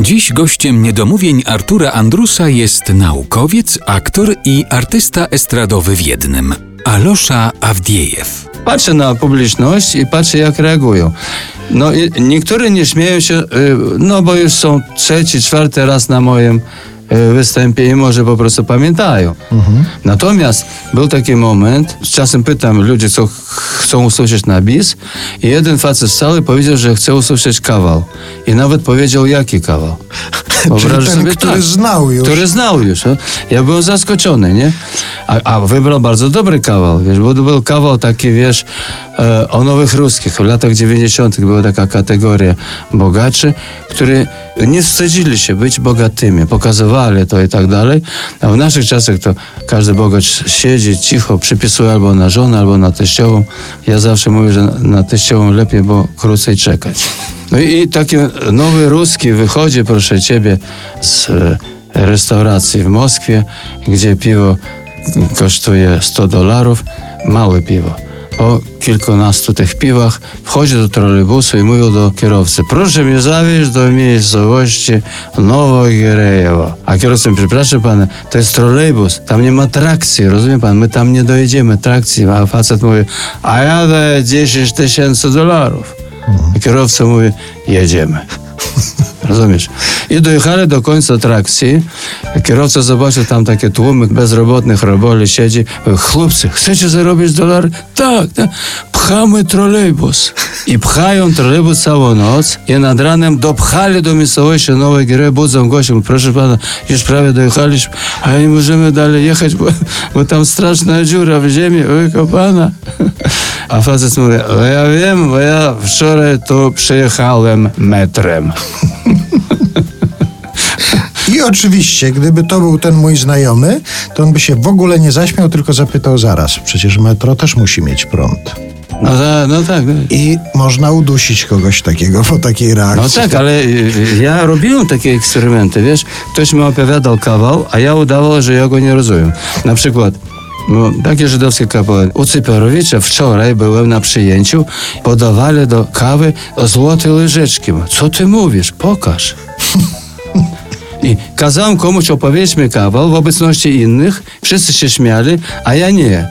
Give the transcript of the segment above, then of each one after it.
Dziś gościem niedomówień Artura Andrusa jest naukowiec, aktor i artysta estradowy w jednym. Alosza Awdiejew. Patrzę na publiczność i patrzę, jak reagują. No i niektórzy nie śmieją się, y, no bo już są trzeci, czwarty raz na moim występie i może po prostu pamiętają. Natomiast był taki moment, z czasem pytam ludzi, co ch- chcą usłyszeć na bis i jeden facet z sali powiedział, że chce usłyszeć kawał. I nawet powiedział, jaki kawał. Wyobraź ten, sobie który tak. znał już. Który znał już. No. Ja byłem zaskoczony, nie? A, a wybrał bardzo dobry kawał, wiesz, bo to był kawał taki, wiesz, e, o nowych ruskich. W latach 90. była taka kategoria bogaczy, którzy nie wstydzili się być bogatymi, pokazywali to i tak dalej. A w naszych czasach to każdy bogacz siedzi cicho, przypisuje albo na żonę, albo na teściową. Ja zawsze mówię, że na teściową lepiej, bo krócej czekać. No i, taki nowy ruski wychodzi, proszę ciebie, z e, restauracji w Moskwie, gdzie piwo kosztuje 100 dolarów, małe piwo. Po kilkunastu tych piwach wchodzi do trolejbusu i mówi do kierowcy, proszę mnie zawieźć do miejscowości Nowogirejewo. A kierowca przepraszam pana, to jest trolejbus, tam nie ma trakcji, rozumie pan, my tam nie dojedziemy trakcji. A facet mówi, a ja daję 10 tysięcy dolarów. I kierowca mówi, jedziemy. Rozumiesz? I dojechali do końca atrakcji. Kierowca zobaczył tam takie tłumy bezrobotnych roboli, siedzi. Chłopcy, chcecie zarobić dolar? Tak, tak. Pchamy trolejbus. I pchają trolejbus całą noc i nad ranem dopchali do miejscowości Nowej Giry, budzą gościa. Mówi, Proszę pana, już prawie dojechaliśmy, ale nie możemy dalej jechać, bo, bo tam straszna dziura w ziemi wykopana. A facet mówi, "O, ja wiem, bo ja wczoraj tu przyjechałem metrem. I oczywiście, gdyby to był ten mój znajomy, to on by się w ogóle nie zaśmiał, tylko zapytał zaraz. Przecież metro też musi mieć prąd. No, ta, no tak. no. I można udusić kogoś takiego po takiej reakcji. No tak, ale y, ja robiłem takie eksperymenty, wiesz, ktoś mi opowiadał kawał, a ja udawał, że ja go nie rozumiem. Na przykład, no, takie żydowskie. U Cyperowicza wczoraj byłem na przyjęciu, podawali do kawy złote łyżeczki. Co ty mówisz? Pokaż. I kazałem komuś opowiedzieć mi kawał w obecności innych, wszyscy się śmiali, a ja nie.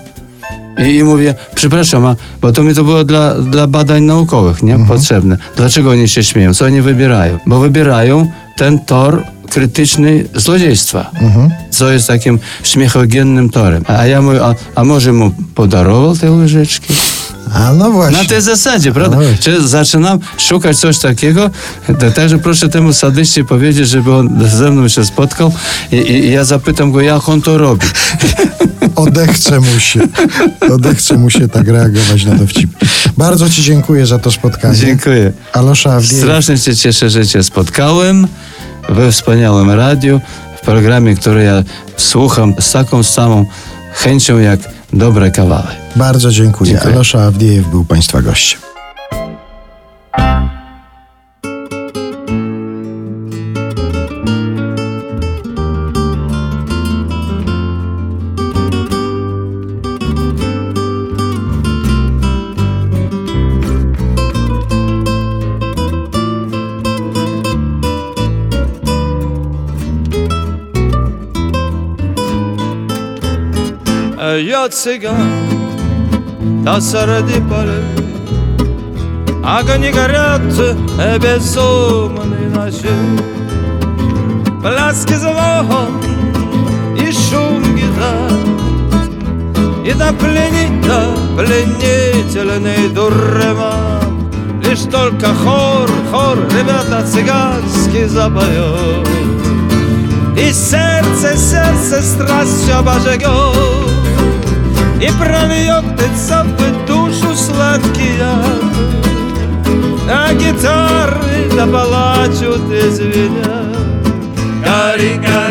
I, I mówię, przepraszam, a, bo to mi to było dla, dla badań naukowych, nie? Potrzebne. Dlaczego oni się śmieją? Co oni wybierają? Bo wybierają ten tor krytyczny złodziejstwa, co jest takim śmiechogennym torem. A ja mówię, a, a może mu podarował te łyżeczki? A no właśnie. Na tej zasadzie, prawda? No. Czy zaczynam szukać coś takiego, także proszę temu sadyście powiedzieć, żeby on ze mną się spotkał i, i, i ja zapytam go, jak on to robi. Odechce mu się. Odechce mu się tak reagować na dowcip. Bardzo Ci dziękuję za to spotkanie. Dziękuję. Alosza Awdiejew. Strasznie się cieszę, że Cię spotkałem we wspaniałym radiu, w programie, który ja słucham z taką samą chęcią jak dobre kawały. Bardzo dziękuję. Dziękuję. Alosza Awdiejew był Państwa gościem. Я цыган, та среди полей Огни горят, безумные ночи Пляски звон и шум гитар И да пленит, да пленительный дурман Лишь только хор, хор, ребята цыганский запоет И сердце, сердце страстью обожгет И прольет лица в душу сладкий яд А гитары да плачут и звенят. Гори, гори,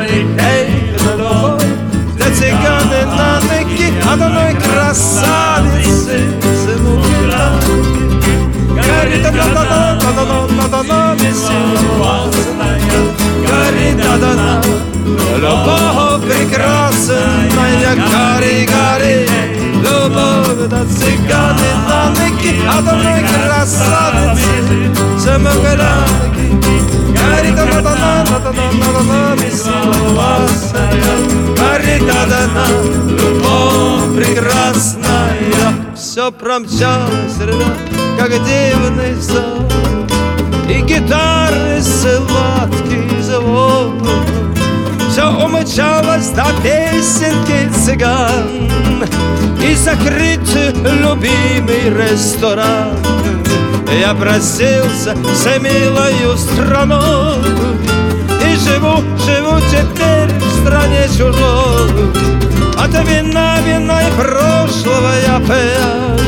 красная гори, гори Любовь до цыганы на ныки Одной красавицы Самограки Гори та та та на та та на та та Бесоволосая Гори та та на Любовь прекрасная Все промчалось, ребят, как дивный сон И гитары сладкий звон Все умчалось до песенки цыган И закрыт любимый ресторан. Я просился с милою страной И живу, живу теперь в стране чужой. От вина, вина и прошлого я пьян.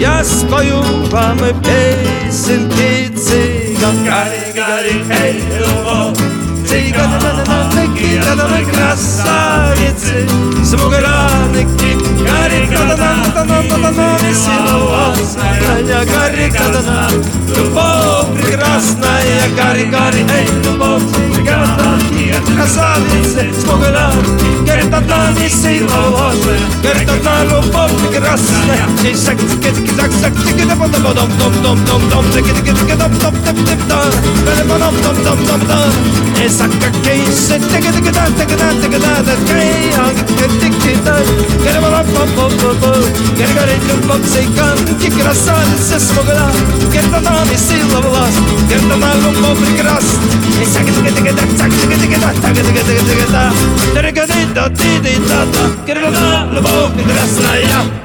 Я спою вам песенки цыган. Гори, гори, эй, любовь Эй, Гадананананки, Гаданы красавицы, Смуграники, Гарри Гадананананананана, Веселовозная, Гарри Гадана, Любовь прекрасная, Гарри, Гарри, Эй, любовь, Гаданки, красавицы, Смуграники, Tatani siłowy Gertatalo popnik rasne Dzień sak tyki tyki tak sak tyki Dom dom dom dom dom dom dom Tyki tyki tyki dom dom typ typ dom Dom dom dom dom dom dom Esakka keissä Tyki tyki tak tyki tak tyki tak Tyki tak tyki tak tiki-da, tiki-da, гори-ба-ба-ба-ба-ба, гори-гори-любовь, цыганки, красавица смогла, где-то нам и сила власть, где-то нам любовь прекрасна. Esa тики-тики-да, так, тики-тики-да, так, тики-тики-да, тики-да, тики-да, тики-да, любовь прекрасная.